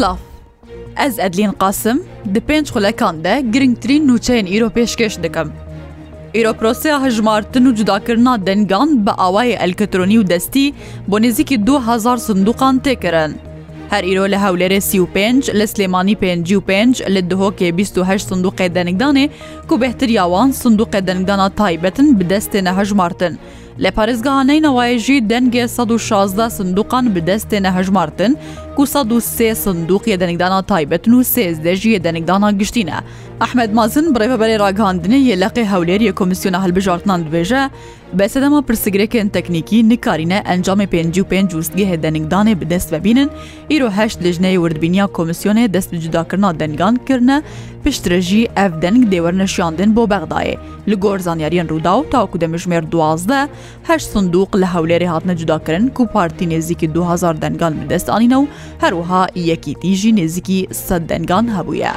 Silav Ez Edlîn qasim di pênc xulekan de girngtirîn nûçeyên îro pêşkeş dikim. Îroproseya hejmartin û cudakirina dengan bi awayê elektrî û destî bo nêzîkî 2000 sinduqan têkirin. Her îro li hewlêrê sî û pênc li Slêmanî pêncî û pênc li dihokê 28 sinduqê denigdanê ku behtiriya wan sinduqê denigdana taybetin bi destêne hejmartin. Li parêzgehaneyna wayê jî dengê 16 sinduqan bi destêne hejmartin 203 سندوقیە دەنگدانا تایبەتن و سێزدەژیە دەنگدانا گشتینە. ئەحمد مازن بڕێبەبەرێ ڕگەاندنی یەلقی هەولێریە کۆمیسیۆنە هەلبژارتان دبێژە بەسەدەما پرسیگرێکن تەکنیکی نکارینە ئەنجامی پێنج و پێنج وستگی هێ دەنگدانێ بدەست ببینن ئیرۆهشت لژنەی وردبینیا کۆمیسیۆنێ دەست جداکردنا دەنگانکردە پشترژی ئەف دەنگ دێوەرنەشیاندن بۆ بەغدایە لە گۆرزانیاریان ڕوودا و تاکو دەمژمێر دوازدە هەش سندوق لە هەولێری هاتنە جداکردن و پارتی نێزییکی 2000 دەنگان بدەستانینە و هەروها یەکی تیژی نزیکی سەد دەنگان هەبووە.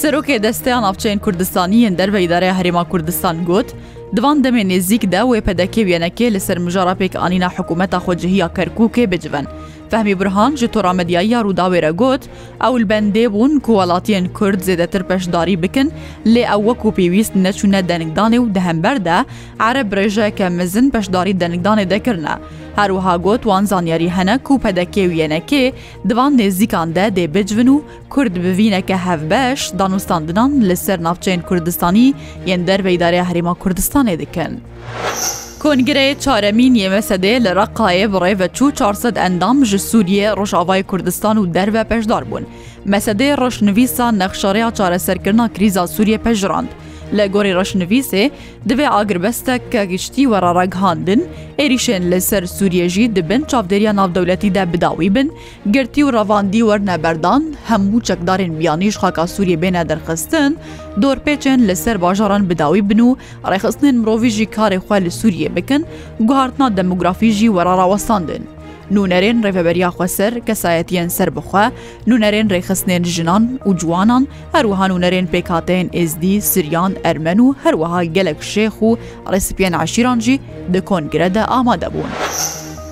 سەرۆکێ دەستیان ئاافچین کوردستانیەن دەربەیدارە هەرێما کوردستان گوت، دوان دەمێ نێزیکدا وێ پەدەکێ وێنەکێ لەسەر مژارە پێک ئانینا حکوومەتە خۆجههیا کەرکووکێ بجبن. فەمی برهان ji toramediyaya rûdawêre got ew li bendê bûn ku welatiyên Kurd zêdetir peşdarî bikin lê ew wekû pêwîst neçûne denigdanê û dehember de ereb rêjeke mezin peşdarî denigdanê dekirne. Herwiha got wan zanyarî hene ku pedekê û yenekê divan nêzikan de dê bicvin û Kurd bivîneke hevbeş danûstandinan li ser navçeyên Kurdistanî yên derve îdarya Herêma Kurdistanê dikin. کۆنگرەیە چارەمین یێمە سەدێ لە ڕقاایە بڕێڤە چوو 400 ئەندام ژ سووریە ڕۆژاوای کوردستان و دەرەوە پێشدار بوون. مەسەدەی ڕۆشنویسان نەخشارەیە چارەسەرکردنا کریزا سووریە پەژراند. لە گۆری ڕەشنویسێ دەبێ ئاگربەستە کە گشتی وەڕەڕەگهاندن عێریشێن لەسەر سووریەژی دەبن چاودێریان ناودەولەتیدا بداوی بن گرتی و ڕەواندی وەرنەبەردان هەموو چەکدارین بیانیش خاکا سووریە بێنە دەرخستن دۆرپێچێن لەسەر باژاران بداوی بن و ڕێخستنین مرۆڤژی کارێ خوێ لە سووریە بکەن گوهارتنا دەموگرافیژی وەڕاوەستاندن. نوونەرێن ڕێڤەبەریا خوەسەر کەسایەتیان سەر بخوا نوونەرێن ڕێخستنێن ژنان و جوانان هەروەها نوونەرێن پێکاتێن ئزدی سریان ئەرمەن و هەروەها گەلک شێخ و ڕێسپیان عشیرانجی دەکۆنگرەدە ئامادەبوون.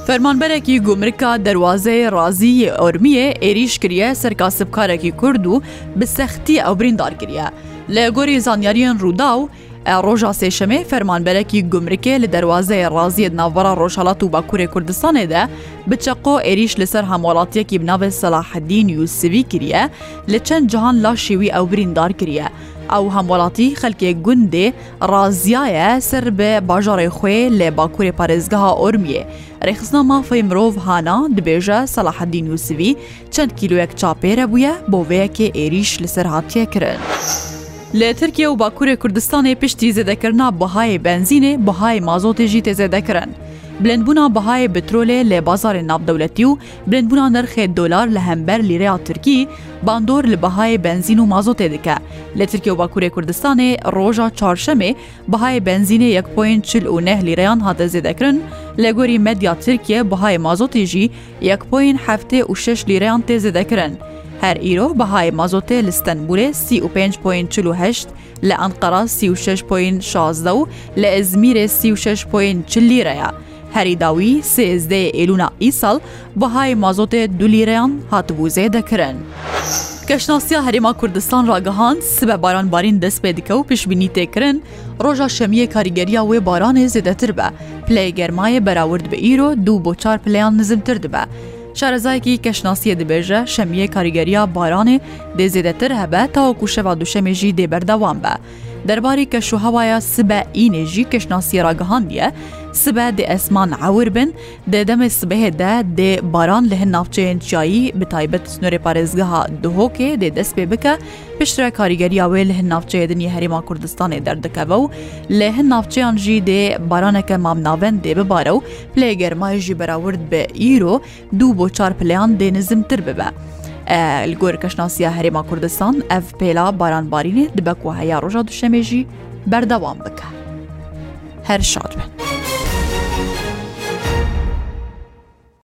فەرمانبەرێکی گومرکە دەواازەی ڕازی ئۆرمیە عێریش کریە سەرکاسبکارێکی کورد و بسەختی ئەو بریندارگریە لە گۆری زانیاریان ڕوودا و ڕۆژا سێشەمێ فەرمانبەرەکی گومرکێ لە دەواازەیە ڕازیت ناوەڕە ڕۆژهڵات و باکوورێ کوردستانێدا بچەقۆ ئێریش لەسەر هەمۆڵاتیەکی بناوێت سەلاحدین یوسوی کریە لە چەند جهان لا شێوی ئەو بریندار کریە. ئەو هەموڵاتی خەلکێ گوندێ ڕازایە سەر بە باژارێ خوێ لێ باکوورێ پارێزگەها ئۆرمیێ. ڕێخستنا مافەی مرۆڤ هانا دبێژە سەلاحدین یوسوی چەند کیلوەک چاپێرە بووە بۆ وەیەکێ ئێریش لەسەر هااتێ کرن. لە ترکیە و باکوورێ کوردستانی پشتی زێدەکردنا بەهای بنزینێ بەهای مازۆتێژی تێزێدەکردن. بلندبوونا بەهای بترۆلێ لێ بازارێ نابدەولەتی و بلندبوونا نرخێ دلار لە هەمبەر لیرەیا تورکی باندۆر لە بەهای بنزین و مازۆتێ دکە لە ترکیە و باکوورێ کوردستانی ڕۆژە چارشەمێ بەهای بنزینێ 1.4 و نە لیرەیان هاتە زێدەکردن لە گۆری مەدیا ترکیە بەهای مازۆتێژی 1.7 و 6 لیرەیان تێزێدەکردن. هەر ئیرۆ بەهای مازۆتێ لەستەنبورێ 35.48 لە ئەنقەرا 36.16 و لە ئەزمیرێ 36.40 لیرەیە. هەریداوی سزدە ئێلونا ئیساڵ بەهای مازۆتێ دولیرەیان هاتبووزێ دەکرن. کەشناسیە هەرێما کوردستان ڕاگەهاند سبە بارانبارین دەست پێ دکە و پیشبینی تێکردن، ڕۆژە شەمیە کاریگەریا وێ بارانێ زێدەتر بە، پلەی گەرمایە بەراورد بە ئیرۆ دوو بۆ چار پلیان نزمتر دبە. شارەزایەکی کەشناسیە دەبێژە شەمیە کاریگەریە بارانێ دێزێدەتر هەبە تاوەکو شەوا دووشەمێژی دێبەردەوام بە. دەرباری کەشوهوایە سبە ئینێژی کەشناسی ڕگەهاندیە، سبە دێ ئەسمان عور bin دێ demê sibehê de dê baran li hin navçeyên çayî bi taybet snorê parêzgeha dihokê dê dest pê bike piştre karîgeriya wê li hin navçeyê dinî herêma Kurdistanê derdikeve û lê hin navçeyan jî dê baraneke mamnaven dê bibare û plê germayê jî berawird bi îro dû bo çar pileyan dê nizimtir bibe. li gorkeşnasiya Herêma Kurdistan ev pêla baranbarînê dibe ku heya roja duşemê jî berdewan bike. Her şad bin.